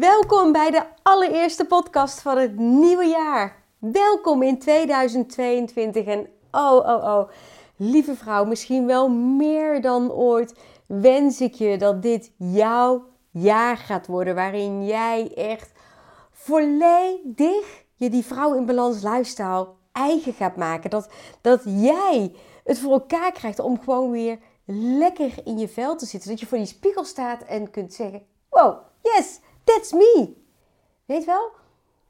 Welkom bij de allereerste podcast van het nieuwe jaar. Welkom in 2022 en oh, oh, oh, lieve vrouw, misschien wel meer dan ooit wens ik je dat dit jouw jaar gaat worden waarin jij echt volledig je die vrouw in balans lifestyle eigen gaat maken. Dat, dat jij het voor elkaar krijgt om gewoon weer lekker in je vel te zitten. Dat je voor die spiegel staat en kunt zeggen: Wow, yes, that's me. Weet wel?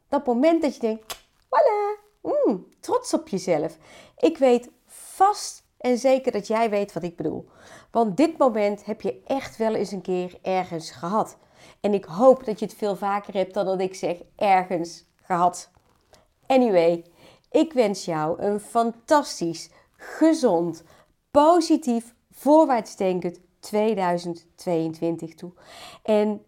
Dat moment dat je denkt: Voilà, mm, trots op jezelf. Ik weet vast en zeker dat jij weet wat ik bedoel. Want dit moment heb je echt wel eens een keer ergens gehad. En ik hoop dat je het veel vaker hebt dan dat ik zeg ergens gehad. Anyway, ik wens jou een fantastisch, gezond, positief, voorwaartsdenkend 2022 toe. En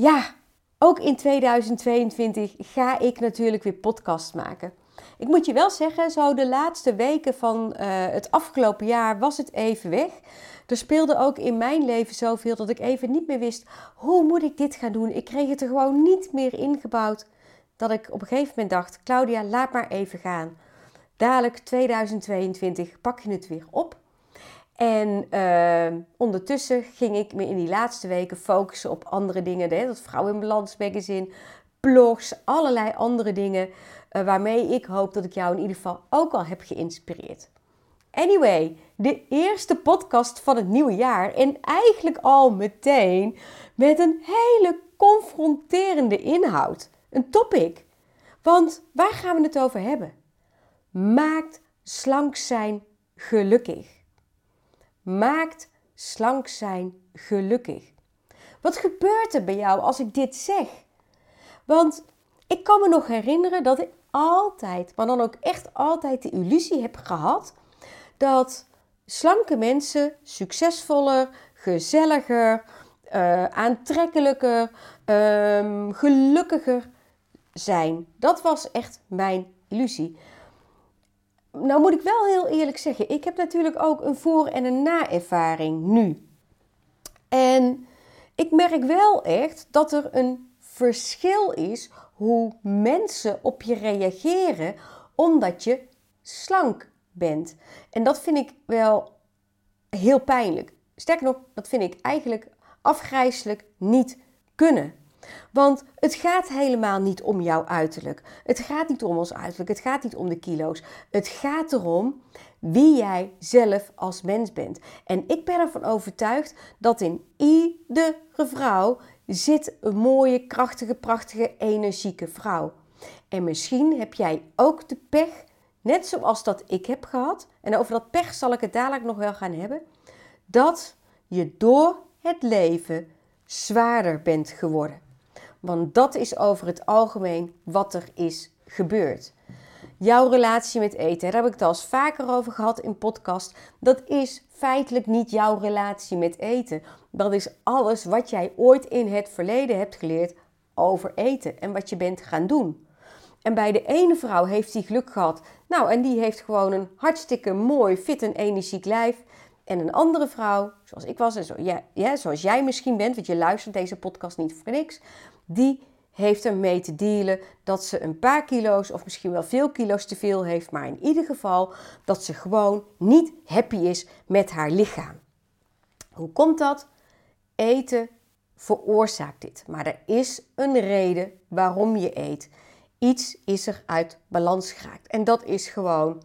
ja, ook in 2022 ga ik natuurlijk weer podcast maken. Ik moet je wel zeggen, zo de laatste weken van uh, het afgelopen jaar was het even weg. Er speelde ook in mijn leven zoveel dat ik even niet meer wist hoe moet ik dit gaan doen. Ik kreeg het er gewoon niet meer ingebouwd dat ik op een gegeven moment dacht: Claudia, laat maar even gaan. Dadelijk 2022 pak je het weer op. En uh, ondertussen ging ik me in die laatste weken focussen op andere dingen. Hè? Dat Vrouw in Balans magazine, blogs, allerlei andere dingen. Uh, waarmee ik hoop dat ik jou in ieder geval ook al heb geïnspireerd. Anyway, de eerste podcast van het nieuwe jaar. En eigenlijk al meteen met een hele confronterende inhoud. Een topic. Want waar gaan we het over hebben? Maakt slank zijn gelukkig. Maakt slank zijn gelukkig. Wat gebeurt er bij jou als ik dit zeg? Want ik kan me nog herinneren dat ik altijd, maar dan ook echt altijd de illusie heb gehad dat slanke mensen succesvoller, gezelliger, uh, aantrekkelijker, um, gelukkiger zijn. Dat was echt mijn illusie. Nou moet ik wel heel eerlijk zeggen, ik heb natuurlijk ook een voor- en een na-ervaring nu. En ik merk wel echt dat er een verschil is hoe mensen op je reageren omdat je slank bent. En dat vind ik wel heel pijnlijk. Sterker nog, dat vind ik eigenlijk afgrijzelijk niet kunnen. Want het gaat helemaal niet om jouw uiterlijk. Het gaat niet om ons uiterlijk. Het gaat niet om de kilo's. Het gaat erom wie jij zelf als mens bent. En ik ben ervan overtuigd dat in iedere vrouw zit een mooie, krachtige, prachtige, energieke vrouw. En misschien heb jij ook de pech, net zoals dat ik heb gehad, en over dat pech zal ik het dadelijk nog wel gaan hebben, dat je door het leven zwaarder bent geworden. Want dat is over het algemeen wat er is gebeurd. Jouw relatie met eten, daar heb ik het al eens vaker over gehad in podcast. Dat is feitelijk niet jouw relatie met eten. Dat is alles wat jij ooit in het verleden hebt geleerd over eten en wat je bent gaan doen. En bij de ene vrouw heeft die geluk gehad. Nou, en die heeft gewoon een hartstikke mooi, fit en energiek lijf. En een andere vrouw, zoals ik was en zo, ja, zoals jij misschien bent, want je luistert deze podcast niet voor niks die heeft ermee te dealen dat ze een paar kilo's of misschien wel veel kilo's te veel heeft, maar in ieder geval dat ze gewoon niet happy is met haar lichaam. Hoe komt dat? Eten veroorzaakt dit, maar er is een reden waarom je eet. Iets is er uit balans geraakt en dat is gewoon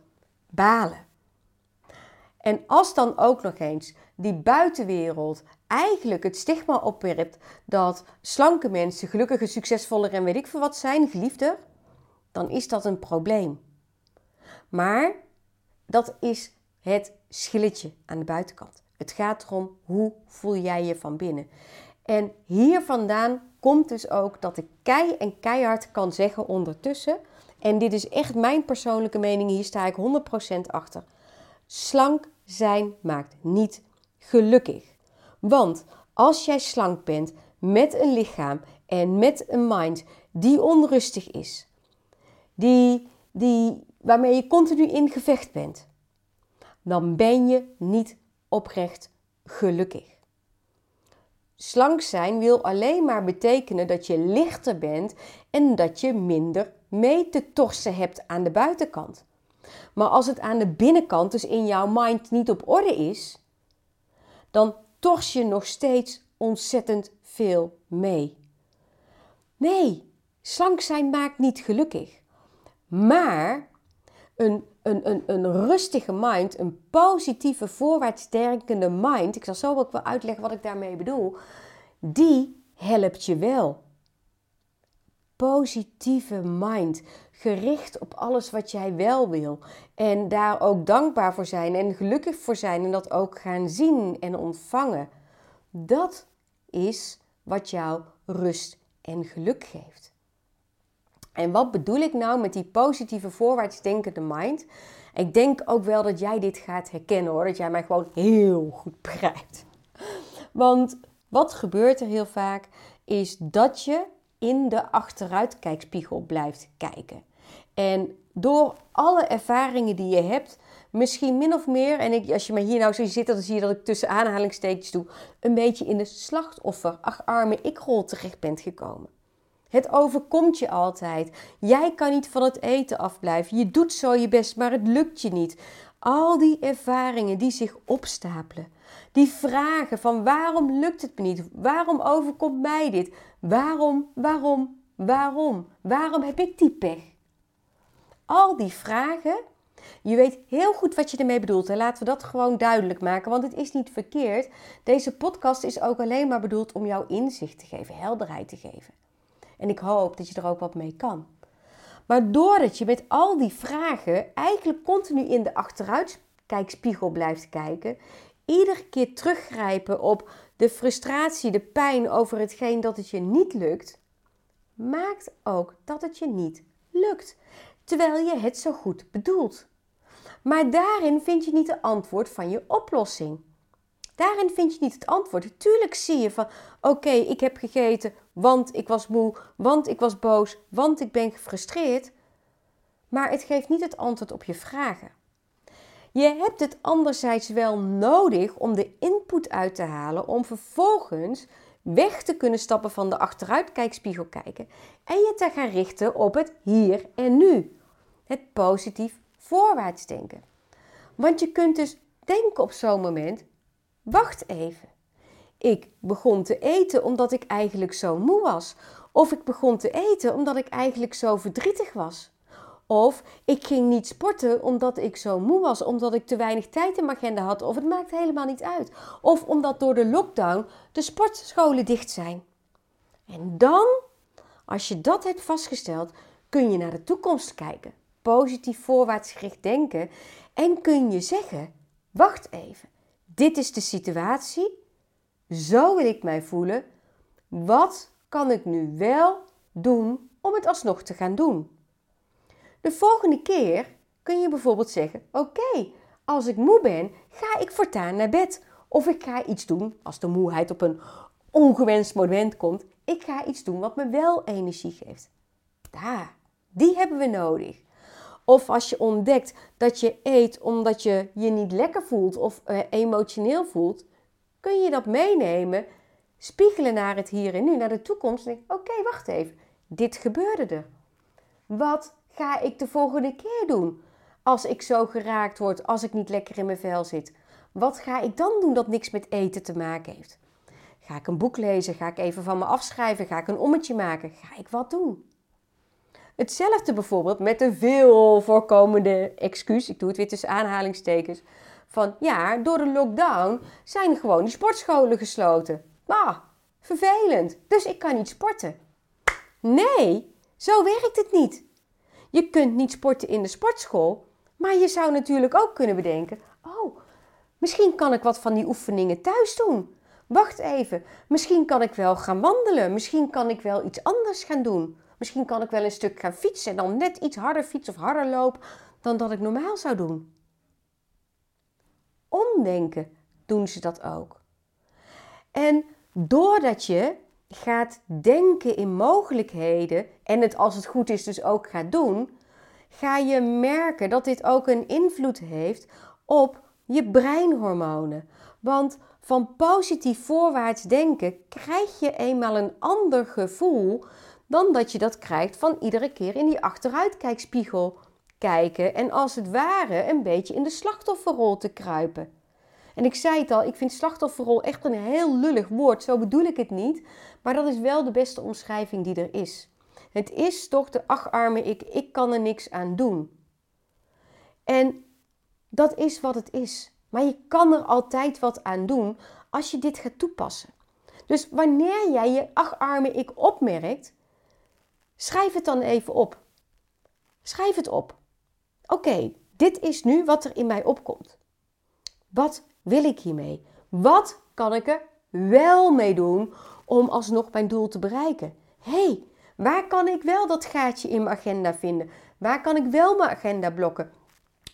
balen. En als dan ook nog eens die buitenwereld eigenlijk het stigma opwerpt dat slanke mensen gelukkiger, succesvoller en weet ik veel wat zijn, geliefder, dan is dat een probleem. Maar dat is het schilletje aan de buitenkant. Het gaat erom hoe voel jij je van binnen. En hier vandaan komt dus ook dat ik kei en keihard kan zeggen ondertussen. En dit is echt mijn persoonlijke mening, hier sta ik 100% achter. Slank zijn maakt niet gelukkig. Want als jij slank bent met een lichaam en met een mind die onrustig is, die, die, waarmee je continu in gevecht bent, dan ben je niet oprecht gelukkig. slank zijn wil alleen maar betekenen dat je lichter bent en dat je minder mee te torsen hebt aan de buitenkant. Maar als het aan de binnenkant, dus in jouw mind, niet op orde is, dan tors je nog steeds ontzettend veel mee. Nee, slank zijn maakt niet gelukkig. Maar een, een, een, een rustige mind, een positieve, voorwaarts denkende mind, ik zal zo ook wel uitleggen wat ik daarmee bedoel, die helpt je wel. Positieve mind, gericht op alles wat jij wel wil. En daar ook dankbaar voor zijn en gelukkig voor zijn en dat ook gaan zien en ontvangen. Dat is wat jou rust en geluk geeft. En wat bedoel ik nou met die positieve voorwaarts denkende mind? Ik denk ook wel dat jij dit gaat herkennen hoor, dat jij mij gewoon heel goed begrijpt. Want wat gebeurt er heel vaak is dat je in de achteruitkijkspiegel blijft kijken. En door alle ervaringen die je hebt, misschien min of meer, en ik, als je me hier nou zo zit, dan zie je dat ik tussen aanhalingstekens doe, een beetje in de slachtoffer, ach arme ik-rol terecht bent gekomen. Het overkomt je altijd. Jij kan niet van het eten afblijven. Je doet zo je best, maar het lukt je niet. Al die ervaringen die zich opstapelen. Die vragen van waarom lukt het me niet? Waarom overkomt mij dit? Waarom, waarom, waarom? Waarom heb ik die pech? Al die vragen, je weet heel goed wat je ermee bedoelt. En laten we dat gewoon duidelijk maken, want het is niet verkeerd. Deze podcast is ook alleen maar bedoeld om jou inzicht te geven, helderheid te geven. En ik hoop dat je er ook wat mee kan. Maar doordat je met al die vragen eigenlijk continu in de achteruitkijkspiegel blijft kijken, iedere keer teruggrijpen op de frustratie, de pijn over hetgeen dat het je niet lukt, maakt ook dat het je niet lukt, terwijl je het zo goed bedoelt. Maar daarin vind je niet de antwoord van je oplossing. Daarin vind je niet het antwoord. Tuurlijk zie je van, oké, ik heb gegeten, want ik was moe, want ik was boos, want ik ben gefrustreerd. Maar het geeft niet het antwoord op je vragen. Je hebt het anderzijds wel nodig om de input uit te halen om vervolgens weg te kunnen stappen van de achteruitkijkspiegel kijken en je te gaan richten op het hier en nu. Het positief voorwaarts denken. Want je kunt dus denken op zo'n moment: wacht even. Ik begon te eten omdat ik eigenlijk zo moe was. Of ik begon te eten omdat ik eigenlijk zo verdrietig was. Of ik ging niet sporten omdat ik zo moe was, omdat ik te weinig tijd in mijn agenda had. Of het maakt helemaal niet uit. Of omdat door de lockdown de sportscholen dicht zijn. En dan, als je dat hebt vastgesteld, kun je naar de toekomst kijken. Positief voorwaarts gericht denken. En kun je zeggen: wacht even, dit is de situatie. Zo wil ik mij voelen. Wat kan ik nu wel doen om het alsnog te gaan doen? De volgende keer kun je bijvoorbeeld zeggen: Oké, als ik moe ben, ga ik voortaan naar bed. Of ik ga iets doen als de moeheid op een ongewenst moment komt. Ik ga iets doen wat me wel energie geeft. Daar, die hebben we nodig. Of als je ontdekt dat je eet omdat je je niet lekker voelt of uh, emotioneel voelt, kun je dat meenemen, spiegelen naar het hier en nu, naar de toekomst. En denk: Oké, wacht even, dit gebeurde er. Wat ga ik de volgende keer doen? Als ik zo geraakt word, als ik niet lekker in mijn vel zit. Wat ga ik dan doen dat niks met eten te maken heeft? Ga ik een boek lezen? Ga ik even van me afschrijven? Ga ik een ommetje maken? Ga ik wat doen? Hetzelfde bijvoorbeeld met een veel voorkomende excuus, ik doe het weer tussen aanhalingstekens, van ja, door de lockdown zijn gewoon die sportscholen gesloten. Ah, vervelend, dus ik kan niet sporten. Nee, zo werkt het niet. Je kunt niet sporten in de sportschool, maar je zou natuurlijk ook kunnen bedenken: oh, misschien kan ik wat van die oefeningen thuis doen. Wacht even, misschien kan ik wel gaan wandelen, misschien kan ik wel iets anders gaan doen. Misschien kan ik wel een stuk gaan fietsen en dan net iets harder fietsen of harder lopen dan dat ik normaal zou doen. Omdenken doen ze dat ook. En doordat je gaat denken in mogelijkheden en het als het goed is dus ook gaat doen, ga je merken dat dit ook een invloed heeft op je breinhormonen. Want van positief voorwaarts denken krijg je eenmaal een ander gevoel dan dat je dat krijgt van iedere keer in die achteruitkijkspiegel kijken en als het ware een beetje in de slachtofferrol te kruipen. En ik zei het al, ik vind slachtofferrol echt een heel lullig woord, zo bedoel ik het niet, maar dat is wel de beste omschrijving die er is. Het is toch de acharme ik, ik kan er niks aan doen. En dat is wat het is. Maar je kan er altijd wat aan doen als je dit gaat toepassen. Dus wanneer jij je acharme ik opmerkt, schrijf het dan even op. Schrijf het op. Oké, dit is nu wat er in mij opkomt. Wat wil ik hiermee? Wat kan ik er wel mee doen om alsnog mijn doel te bereiken? hey, waar kan ik wel dat gaatje in mijn agenda vinden? Waar kan ik wel mijn agenda blokken?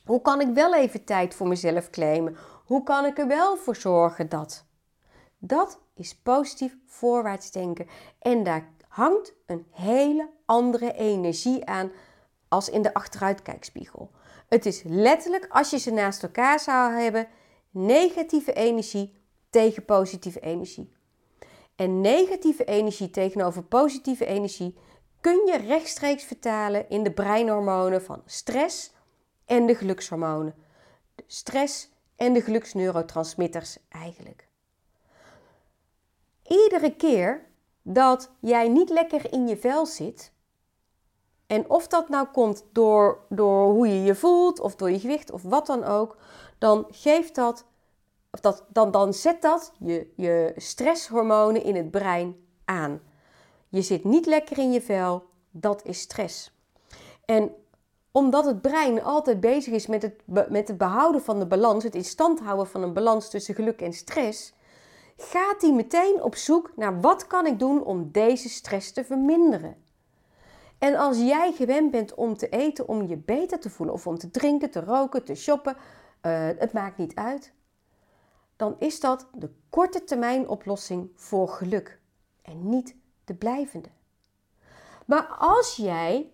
Hoe kan ik wel even tijd voor mezelf claimen? Hoe kan ik er wel voor zorgen dat? Dat is positief voorwaarts denken. En daar hangt een hele andere energie aan als in de achteruitkijkspiegel. Het is letterlijk, als je ze naast elkaar zou hebben, negatieve energie tegen positieve energie. En negatieve energie tegenover positieve energie kun je rechtstreeks vertalen in de breinhormonen van stress en de gelukshormonen. De stress en de geluksneurotransmitters eigenlijk. Iedere keer dat jij niet lekker in je vel zit, en of dat nou komt door, door hoe je je voelt, of door je gewicht, of wat dan ook, dan geeft dat, of dat dan, dan zet dat je, je stresshormonen in het brein aan. Je zit niet lekker in je vel, dat is stress. En omdat het brein altijd bezig is met het, met het behouden van de balans, het in stand houden van een balans tussen geluk en stress, gaat hij meteen op zoek naar wat kan ik doen om deze stress te verminderen. En als jij gewend bent om te eten om je beter te voelen, of om te drinken, te roken, te shoppen, uh, het maakt niet uit, dan is dat de korte termijn oplossing voor geluk en niet de blijvende. Maar als jij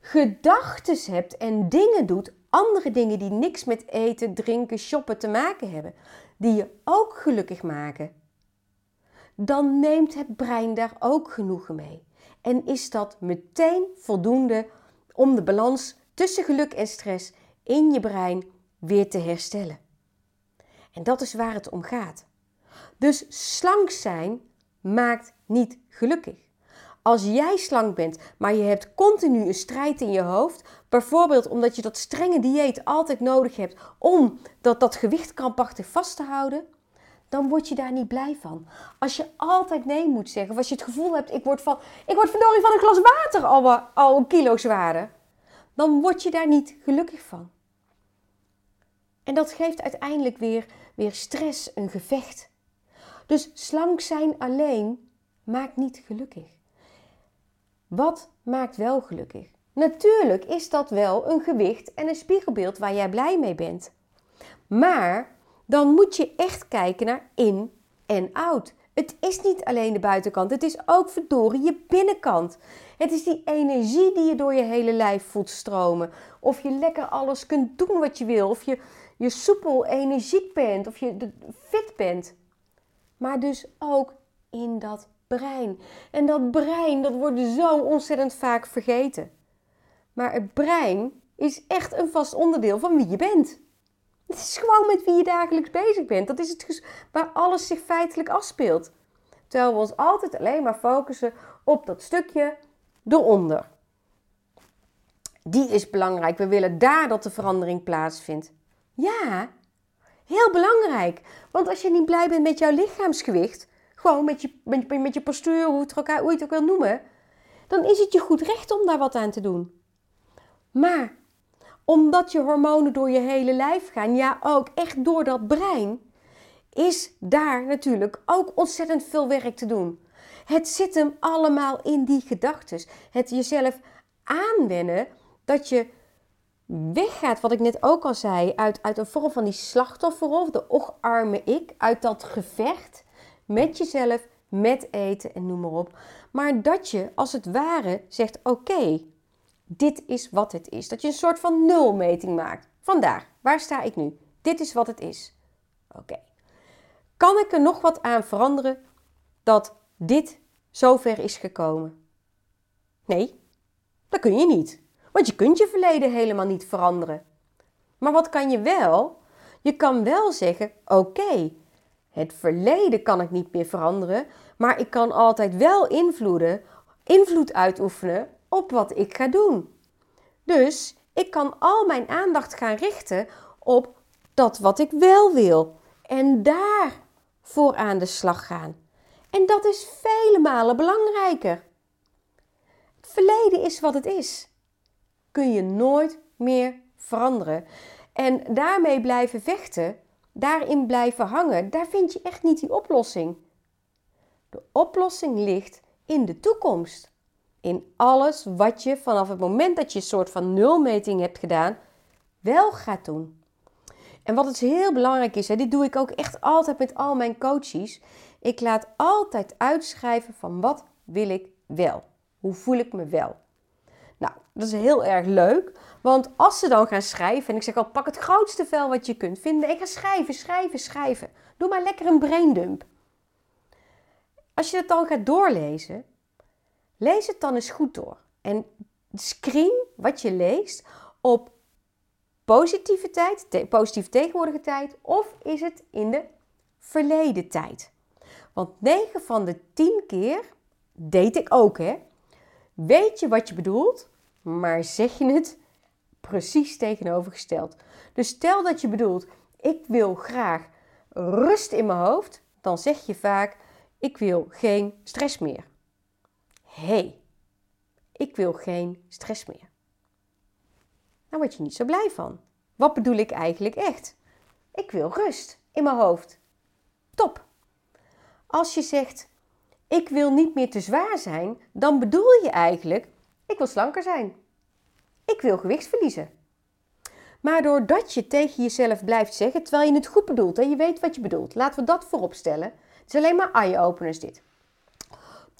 gedachten hebt en dingen doet, andere dingen die niks met eten, drinken, shoppen te maken hebben, die je ook gelukkig maken, dan neemt het brein daar ook genoegen mee. En is dat meteen voldoende om de balans tussen geluk en stress in je brein weer te herstellen. En dat is waar het om gaat. Dus slank zijn maakt niet gelukkig. Als jij slank bent, maar je hebt continu een strijd in je hoofd, bijvoorbeeld omdat je dat strenge dieet altijd nodig hebt om dat, dat gewicht krampachtig vast te houden, dan word je daar niet blij van. Als je altijd nee moet zeggen, of als je het gevoel hebt, ik word, van, ik word verdorie van een glas water al, al een kilo zwaarder, dan word je daar niet gelukkig van. En dat geeft uiteindelijk weer, weer stress, een gevecht. Dus slank zijn alleen maakt niet gelukkig. Wat maakt wel gelukkig? Natuurlijk is dat wel een gewicht en een spiegelbeeld waar jij blij mee bent. Maar dan moet je echt kijken naar in en out. Het is niet alleen de buitenkant, het is ook verdorie je binnenkant. Het is die energie die je door je hele lijf voelt stromen. Of je lekker alles kunt doen wat je wil. Of je, je soepel, energiek bent. Of je fit bent. Maar dus ook in dat brein. En dat brein, dat wordt zo ontzettend vaak vergeten. Maar het brein is echt een vast onderdeel van wie je bent. Het is gewoon met wie je dagelijks bezig bent. Dat is het waar alles zich feitelijk afspeelt. Terwijl we ons altijd alleen maar focussen op dat stukje eronder. Die is belangrijk. We willen daar dat de verandering plaatsvindt. Ja, heel belangrijk. Want als je niet blij bent met jouw lichaamsgewicht, gewoon met je, met, je postuur, hoe, het hoe je het ook wil noemen, dan is het je goed recht om daar wat aan te doen. Maar omdat je hormonen door je hele lijf gaan, ja ook echt door dat brein, is daar natuurlijk ook ontzettend veel werk te doen. Het zit hem allemaal in die gedachten. Het jezelf aanwennen dat je weggaat, wat ik net ook al zei, uit, uit een vorm van die slachtofferrol, de ocharme ik, uit dat gevecht met jezelf, met eten en noem maar op. Maar dat je als het ware zegt: oké, dit is wat het is. Dat je een soort van nulmeting maakt. Vandaar, waar sta ik nu? Dit is wat het is. Oké. Kan ik er nog wat aan veranderen dat dit zover is gekomen? Nee, dat kun je niet. Want je kunt je verleden helemaal niet veranderen. Maar wat kan je wel? Je kan wel zeggen: oké, het verleden kan ik niet meer veranderen, maar ik kan altijd wel invloeden, invloed uitoefenen op wat ik ga doen. Dus ik kan al mijn aandacht gaan richten op dat wat ik wel wil en daar voor aan de slag gaan. En dat is vele malen belangrijker. Het verleden is wat het is. Kun je nooit meer veranderen. En daarmee blijven vechten, daarin blijven hangen, daar vind je echt niet die oplossing. De oplossing ligt in de toekomst. In alles wat je vanaf het moment dat je een soort van nulmeting hebt gedaan, wel gaat doen. En wat het heel belangrijk is, hè, dit doe ik ook echt altijd met al mijn coaches. Ik laat altijd uitschrijven van wat wil ik wel? Hoe voel ik me wel? Nou, dat is heel erg leuk. Want als ze dan gaan schrijven, en ik zeg al, pak het grootste vel wat je kunt vinden. En ga schrijven, schrijven, schrijven. Doe maar lekker een braindump. Als je het dan gaat doorlezen, lees het dan eens goed door. En screen wat je leest op positieve tijd, positieve tegenwoordige tijd, of is het in de verleden tijd? Want 9 van de 10 keer deed ik ook, hè? Weet je wat je bedoelt, maar zeg je het precies tegenovergesteld. Dus stel dat je bedoelt, ik wil graag rust in mijn hoofd, dan zeg je vaak, ik wil geen stress meer. Hey, ik wil geen stress meer. Nou word je niet zo blij van. Wat bedoel ik eigenlijk echt? Ik wil rust in mijn hoofd. Top. Als je zegt, ik wil niet meer te zwaar zijn, dan bedoel je eigenlijk, ik wil slanker zijn. Ik wil gewicht verliezen. Maar doordat je tegen jezelf blijft zeggen, terwijl je het goed bedoelt en je weet wat je bedoelt, laten we dat voorop stellen. Het is alleen maar eye-openers dit.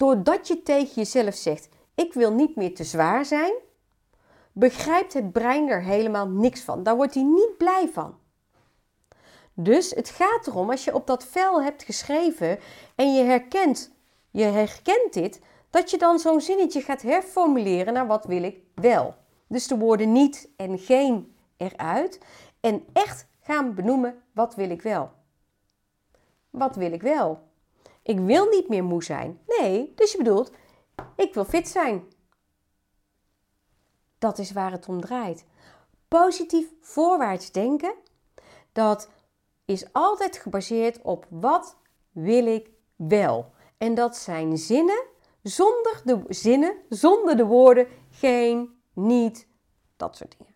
Doordat je tegen jezelf zegt, ik wil niet meer te zwaar zijn, begrijpt het brein er helemaal niks van. Daar wordt hij niet blij van. Dus het gaat erom, als je op dat vel hebt geschreven en je herkent, je herkent dit, dat je dan zo'n zinnetje gaat herformuleren naar wat wil ik wel. Dus de woorden niet en geen eruit. En echt gaan benoemen wat wil ik wel. Wat wil ik wel? Ik wil niet meer moe zijn. Nee, dus je bedoelt, ik wil fit zijn. Dat is waar het om draait. Positief voorwaarts denken, dat is altijd gebaseerd op wat wil ik wel. En dat zijn zinnen zonder de zinnen, zonder de woorden geen, niet, dat soort dingen.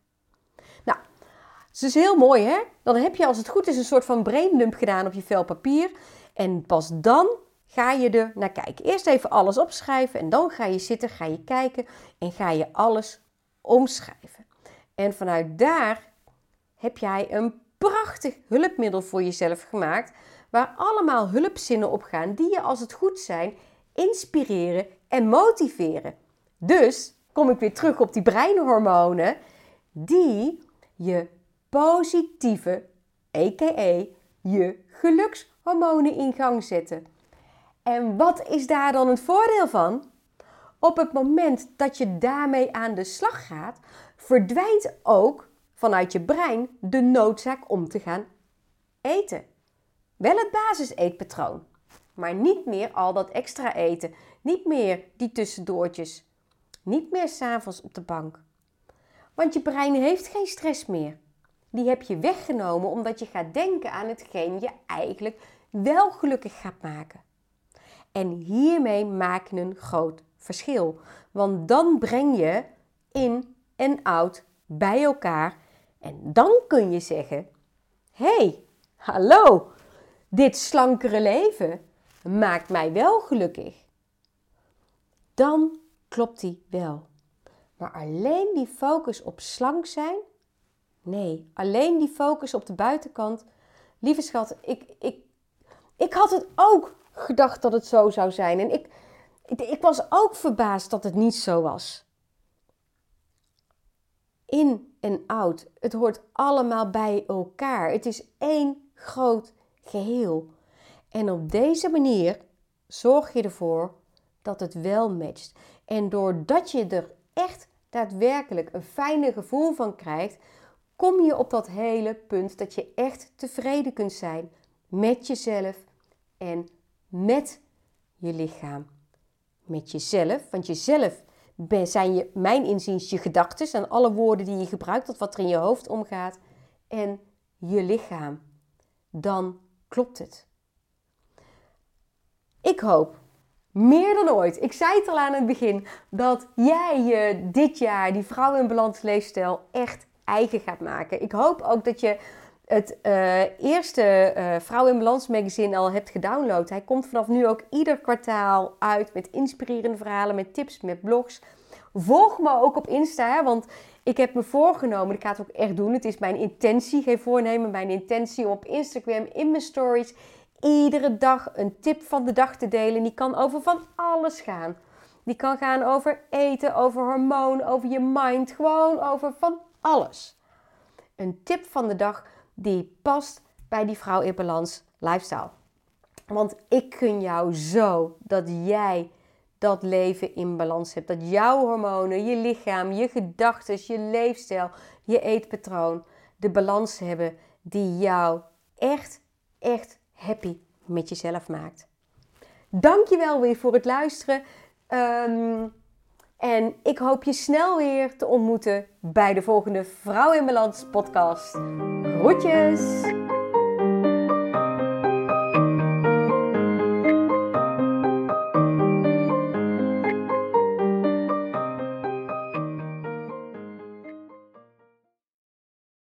Het is heel mooi hè? Dan heb je als het goed is een soort van braindump gedaan op je vel papier. En pas dan ga je er naar kijken. Eerst even alles opschrijven en dan ga je zitten, ga je kijken en ga je alles omschrijven. En vanuit daar heb jij een prachtig hulpmiddel voor jezelf gemaakt, waar allemaal hulpzinnen op gaan die je als het goed zijn inspireren en motiveren. Dus kom ik weer terug op die breinhormonen, die je positieve, a.k.a. je gelukshormonen in gang zetten. En wat is daar dan het voordeel van? Op het moment dat je daarmee aan de slag gaat, verdwijnt ook vanuit je brein de noodzaak om te gaan eten. Wel het basiseetpatroon, maar niet meer al dat extra eten, niet meer die tussendoortjes, niet meer s'avonds op de bank. Want je brein heeft geen stress meer. Die heb je weggenomen omdat je gaat denken aan hetgeen je eigenlijk wel gelukkig gaat maken. En hiermee maak je een groot verschil. Want dan breng je in en out bij elkaar. En dan kun je zeggen: hey, hallo, dit slankere leven maakt mij wel gelukkig. Dan klopt die wel. Maar alleen die focus op slank zijn? Nee, alleen die focus op de buitenkant. Lieve schat, ik, ik, ik had het ook gedacht dat het zo zou zijn. En ik, ik, ik was ook verbaasd dat het niet zo was. in en out. Het hoort allemaal bij elkaar. Het is één groot geheel. En op deze manier zorg je ervoor dat het wel matcht. En doordat je er echt daadwerkelijk een fijne gevoel van krijgt, kom je op dat hele punt dat je echt tevreden kunt zijn met jezelf en met je lichaam. Met jezelf, want jezelf zijn je, mijn inziens je gedachten en alle woorden die je gebruikt, dat wat er in je hoofd omgaat, en je lichaam. Dan klopt het. Ik hoop meer dan ooit. Ik zei het al aan het begin dat jij je dit jaar die vrouw in balans leefstijl echt eigen gaat maken. Ik hoop ook dat je het uh, eerste uh, Vrouw in Balans magazine al hebt gedownload. Hij komt vanaf nu ook ieder kwartaal uit met inspirerende verhalen, met tips, met blogs. Volg me ook op Insta, hè, want ik heb me voorgenomen, ik ga het ook echt doen. Het is mijn intentie, geen voornemen, mijn intentie om op Instagram in mijn stories iedere dag een tip van de dag te delen. Die kan over van alles gaan. Die kan gaan over eten, over hormoon, over je mind, gewoon over van alles. Een tip van de dag die past bij die vrouw in balans lifestyle. Want ik kun jou zo dat jij dat leven in balans hebt. Dat jouw hormonen, je lichaam, je gedachten, je leefstijl, je eetpatroon de balans hebben die jou echt, echt happy met jezelf maakt. Dankjewel weer voor het luisteren. Um, en ik hoop je snel weer te ontmoeten bij de volgende Vrouw in Balans podcast. Groetjes!